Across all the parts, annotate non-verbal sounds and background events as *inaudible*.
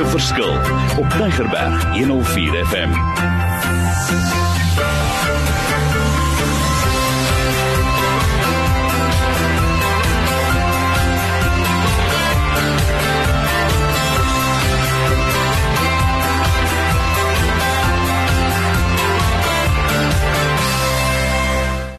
'n verskil op Tigerberg 104 FM.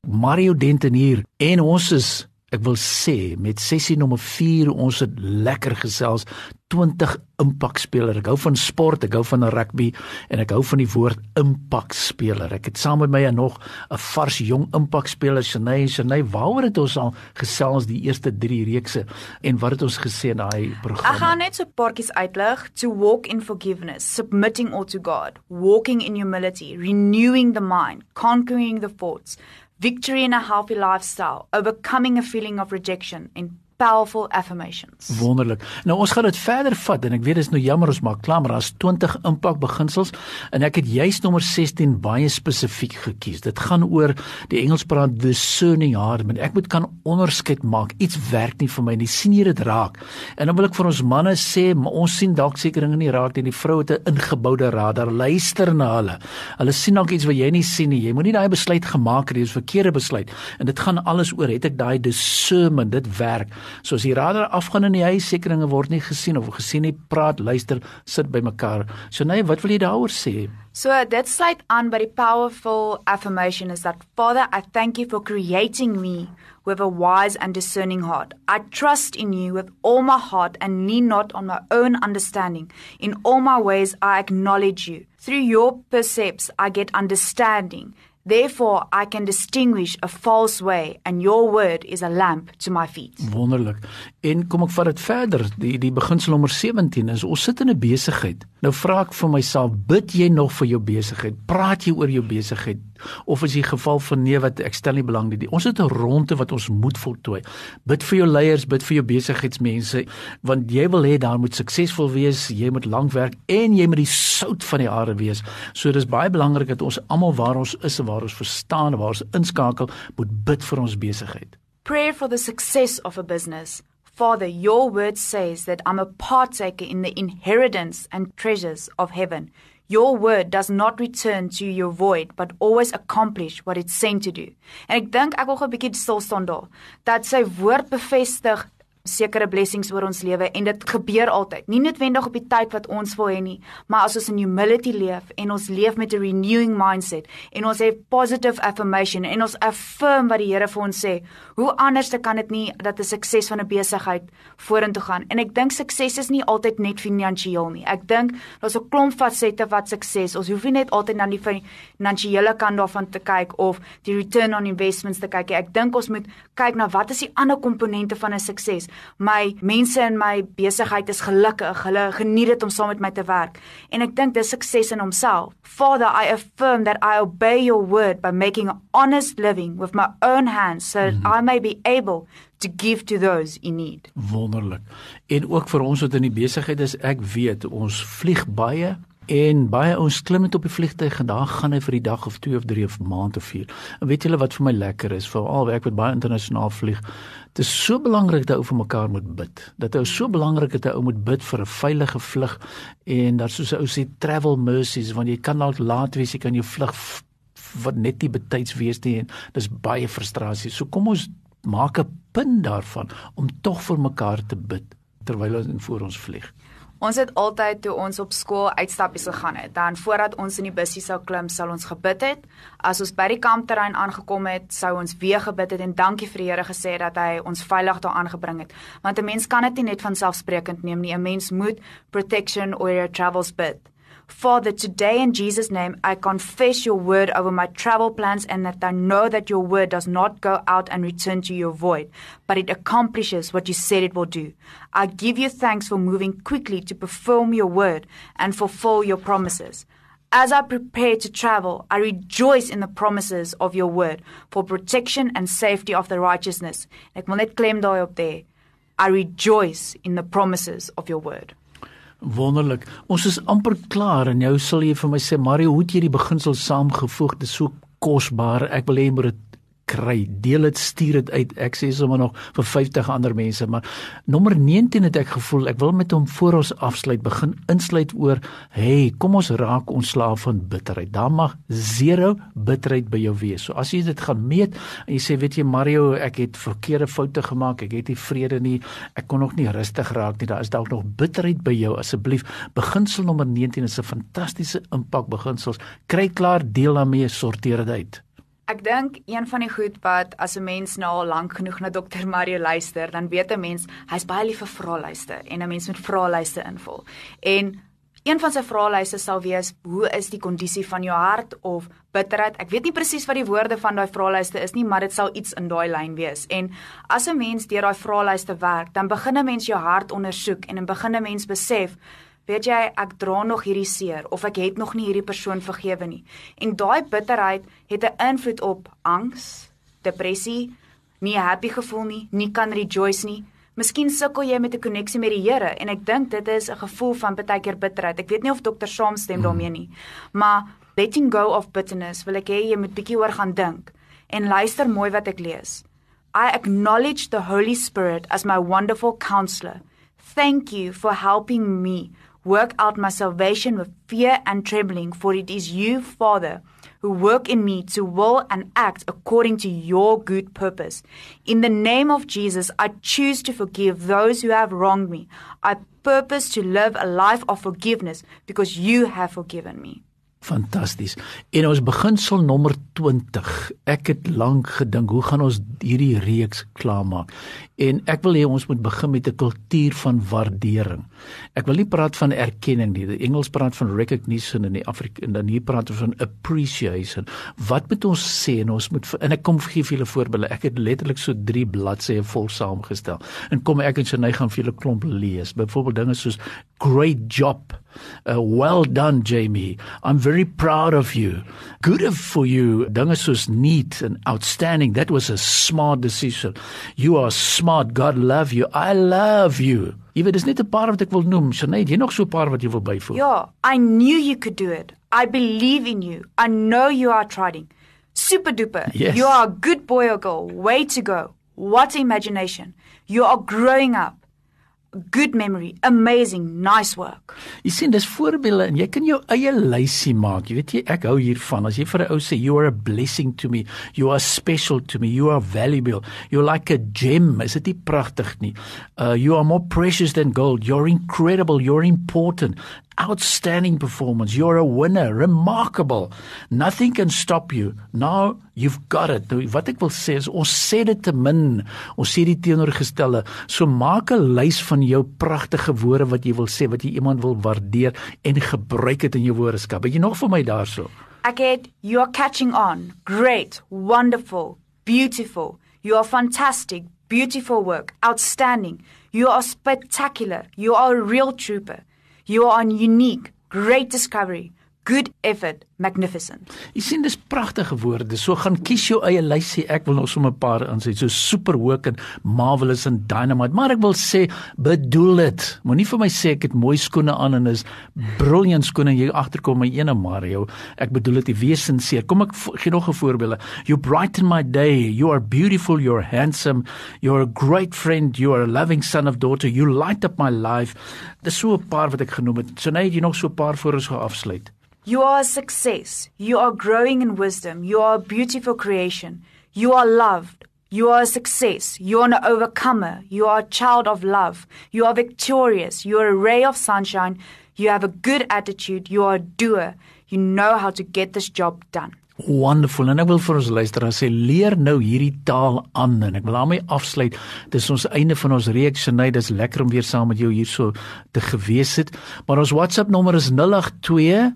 Mario Denton hier en ons is ek wil sê met sessie nommer 4 ons het lekker gesels 20 impakspeler. Ek hou van sport, ek hou van rugby en ek hou van die woord impakspeler. Ek het saam met my nog 'n vars jong impakspeler, Shanay. Shanay, waaroor het ons al gesels die eerste 3 reekse en wat het ons gesê in daai program? Ek gaan net so 'n paartjies uitlig. To walk in forgiveness, submitting all to God, walking in humility, renewing the mind, conquering the thoughts, victory in a healthy lifestyle, overcoming a feeling of rejection, and powerful affirmations. Wonderlik. Nou ons gaan dit verder vat en ek weet dit is nou jammer ons maak klaar maar daar's 20 impak beginsels en ek het juis nommer 16 baie spesifiek gekies. Dit gaan oor die Engels praat discerning heart. Ek moet kan onderskeid maak. Iets werk nie vir my nie. sien jy dit raak? En dan wil ek vir ons manne sê, ons sien dalk seker dinge nie raak nie. Die vroue het 'n ingeboude radar. Luister na hulle. Hulle sien dalk iets wat jy nie sien nie. Jy moenie daai besluit gemaak het, dis verkeerde besluit. En dit gaan alles oor het ek daai discernment, dit werk. So as die radar afgaan in die huis, sekeringe word nie gesien of gesien nie, praat, luister, sit by mekaar. So nee, wat wil jy daaroor sê? So dit sluit aan by die powerful affirmation is that Father, I thank you for creating me with a wise and discerning heart. I trust in you with all my heart and lean not on my own understanding. In all my ways I acknowledge you. Through your precepts I get understanding. Therefore I can distinguish a false way and your word is a lamp to my feet. Wonderlik. En kom ek vat dit verder. Die die beginsel nommer 17 is ons sit in 'n besigheid. Nou vra ek vir myself, bid jy nog vir jou besigheid? Praat jy oor jou besigheid? Of is die geval van nee wat ek stel nie belang nie. Ons het 'n ronde wat ons moet voltooi. Bid vir jou leiers, bid vir jou besigheidsmense want jy wil hê daar moet suksesvol wees, jy moet lank werk en jy moet die sout van die aarde wees. So dis baie belangrik dat ons almal waar ons is en waar ons verstaan, waar ons inskakel, moet bid vir ons besigheid. Prayer for the success of a business. Father, your word says that I'm a partaker in the inheritance and treasures of heaven. Your word does not return to you void, but always accomplish what it's sent to do. En ek dink ek wil gou 'n bietjie stil staan daar. Dat sy woord bevestig sekere blessings oor ons lewe en dit gebeur altyd. Nie noodwendig op die tyd wat ons wil hê nie, maar as ons in humility leef en ons leef met 'n renewing mindset en ons het positive affirmation en ons affirm wat die Here vir ons sê, hoe anders kan dit nie dat 'n sukses van 'n besigheid vorentoe gaan? En ek dink sukses is nie altyd net finansiëel nie. Ek dink daar's 'n klomp fasette wat sukses. Ons hoef nie net altyd na die finansiële kant daarvan te kyk of die return on investments te kyk nie. Ek dink ons moet kyk na wat is die ander komponente van 'n sukses? My mense in my besigheid is gelukkig. Hulle geniet dit om saam met my te werk. En ek dink dis sukses in homself. Father, I affirm that I obey your word by making an honest living with my own hands so that mm -hmm. I may be able to give to those in need. Wonderlik. En ook vir ons wat in die besigheid is, ek weet ons vlieg baie En baie ons klim net op die vliegtuig en daar gaan hy vir die dag of 2 of 3 of maand of 4. En weet julle wat vir my lekker is, veral ek wat baie internasionaal vlieg, dit is so belangrik dat ou vir mekaar moet bid. Dat ou so belangrik dat ou moet bid vir 'n veilige vlug en dat soos ou sê travel mercies want jy kan dalk laat wees, jy kan jou vlug wat net nie betyds wees nie en dis baie frustrasie. So kom ons maak 'n punt daarvan om tog vir mekaar te bid terwyl ons voor ons vlieg. Ons het altyd toe ons op skool uitstappies gegaan het, dan voordat ons in die bussie sou klim, sal ons gebid het. As ons by die kampterrein aangekom het, sou ons weer gebid het en dankie vir die Here gesê dat hy ons veilig daar aangebring het. Want 'n mens kan dit nie net van selfsprekend neem nie. 'n Mens moet protection or your travels bid. Father, today in Jesus' name, I confess your word over my travel plans and that I know that your word does not go out and return to your void, but it accomplishes what you said it will do. I give you thanks for moving quickly to perform your word and fulfill your promises. As I prepare to travel, I rejoice in the promises of your word for protection and safety of the righteousness. Ek wil net klem daai op daar. I rejoice in the promises of your word. Wonderlik. Ons is amper klaar en nou sal jy vir my sê Mario, hoe het jy die beginsel saamgevoeg? Dit is so kosbaar. Ek wil hê jy moet kry. Deel dit, stuur dit uit. Ek sê sommer nog vir 50 ander mense, maar nommer 19 het ek gevoel ek wil met hom voor ons afsluit begin insluit oor, hey, kom ons raak ontslaaf van bitterheid. Daar mag zero bitterheid by jou wees. So as jy dit gaan meet en jy sê, weet jy Mario, ek het verkeerde foute gemaak, ek het nie vrede nie, ek kon nog nie rustig raak nie. Daar is dalk nog bitterheid by jou. Asseblief, beginsel nommer 19 is 'n fantastiese impak beginsels. Kry klaar, deel daarmee, sorteer dit uit. Ek dink een van die goed wat as 'n mens nou al lank genoeg na Dr Mario luister, dan weet 'n mens hy's baie lief vir vraelyste en 'n mens moet vraelyste invul. En een van sy vraelyste sal wees: "Hoe is die kondisie van jou hart of bitterheid?" Ek weet nie presies wat die woorde van daai vraelyste is nie, maar dit sal iets in daai lyn wees. En as 'n mens deur daai vraelyste werk, dan begin 'n mens jou hart ondersoek en dan begin 'n mens besef weet jy ek dra nog hierdie seer of ek het nog nie hierdie persoon vergewe nie. En daai bitterheid het 'n invloed op angs, depressie, nie happy gevoel nie, nie kan rejoice nie. Miskien sukkel jy met 'n koneksie met die Here en ek dink dit is 'n gevoel van baie keer bitterheid. Ek weet nie of dokter saamstem hmm. daarmee nie. Maar letting go of bitterness wil ek hê jy moet bietjie oor gaan dink en luister mooi wat ek lees. I acknowledge the Holy Spirit as my wonderful counselor. Thank you for helping me work out my salvation with fear and trembling, for it is you, Father, who work in me to will and act according to your good purpose. In the name of Jesus, I choose to forgive those who have wronged me. I purpose to live a life of forgiveness because you have forgiven me. Fantasties. En ons beginsel nommer 20. Ek het lank gedink, hoe gaan ons hierdie reeks klaarmaak? En ek wil hê ons moet begin met 'n kultuur van waardering. Ek wil nie praat van erkenning nie. Die Engels praat van recognition en die Afrika en dan hier praat ons van appreciation. Wat moet ons sê en ons moet en ek kom gee vir julle voorbeelde. Ek het letterlik so 3 bladsye vol saamgestel. En kom ek en Shanay gaan vir julle klomp lees. Byvoorbeeld dinge soos great job Uh, well done, Jamie. I'm very proud of you. Good for you. Dinge soos neat and outstanding. That was a smart decision. You are smart. God love you. I love you. Jy weet dis net 'n paar wat ek wil noem. Shanay, jy nog so 'n paar wat jy wil byvoeg? Ja, I knew you could do it. I believe in you. I know you are trying. Super duper. Yes. You are a good boy or girl. Way to go. What imagination. You are growing up. Good memory, amazing, nice work. Jy sien dis voorbeelde en jy kan jou eie lysie maak. Jy weet jy ek hou hiervan. As jy vir 'n ou sê you are a blessing to me, you are special to me, you are valuable, you're like a gem. Is dit nie pragtig nie? Uh you are more precious than gold. You're incredible, you're important outstanding performance. You're a winner. Remarkable. Nothing can stop you. Now you've got it. Nou, wat ek wil sê is ons sê dit te min. Ons sê dit teenoorgestelde. So maak 'n lys van jou pragtige woorde wat jy wil sê, wat jy iemand wil waardeer en gebruik dit in jou woordeskat. Het jy nog vir my daarso? Ek het you are catching on. Great. Wonderful. Beautiful. You are fantastic. Beautiful work. Outstanding. You are spectacular. You are a real trooper. You are on unique, great discovery. Good effort, magnificent. Jy sien dis pragtige woorde. So gaan kies jou eie lysie. Ek wil nog sommer 'n paar insit. So super work en marvelous en dynamite. Maar ek wil sê bedoel dit. Moenie vir my sê ek het mooi skoene aan en is brilliant skoene jy agterkom my ene Mario. Ek bedoel dit wesenseer. Kom ek gee nog 'n voorbeeld. You brighten my day. You are beautiful, you're handsome, you're a great friend, you are a loving son of daughter. You light up my life. Dis so 'n paar wat ek genoem het. So nou het jy nog so 'n paar voor ons geafsluit. You are a success. You are growing in wisdom. You are a beautiful creation. You are loved. You are a success. You are an overcomer. You are a child of love. You are victorious. You are a ray of sunshine. You have a good attitude. You are a doer. You know how to get this job done. Wonderful. En ek wil vir ons luisteraars sê leer nou hierdie taal aan en ek wil daarmee afsluit. Dis ons einde van ons reeks en dit is lekker om weer saam met jou hierso te gewees het. Maar ons WhatsApp nommer is 082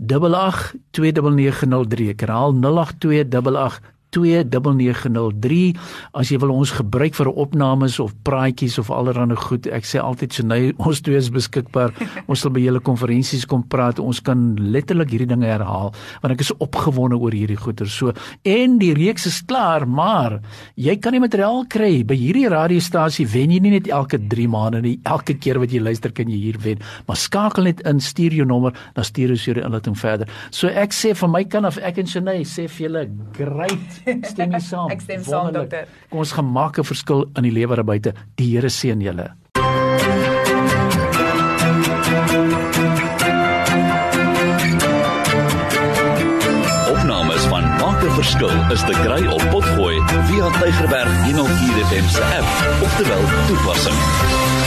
082903 ek herhaal 0828 082903 as jy wil ons gebruik vir opnames of praatjies of allerlei goed ek sê altyd so nou *laughs* ons twee is beskikbaar. Ons sal by julle konferensies kom praat. Ons kan letterlik hierdie dinge herhaal want ek is opgewonde oor hierdie goeie. So en die reeks is klaar maar jy kan die materiaal kry by hierdie radiostasie wen jy nie net elke 3 maande nie. Elke keer wat jy luister kan jy hier wen. Maar skakel net in stuur jou nommer dan stuur ons jou inligting verder. So ek sê van my kant af ek en Shanay sê vir julle great Stem jy saam? Ek stem saam, dokter. Kom ons gemaak 'n verskil in die lewe daar buite. Die Here seën julle. Opnames van Maak 'n Verskil is te kry op Potgooi via Tygerberg 104 FM se app of te wel toepassing.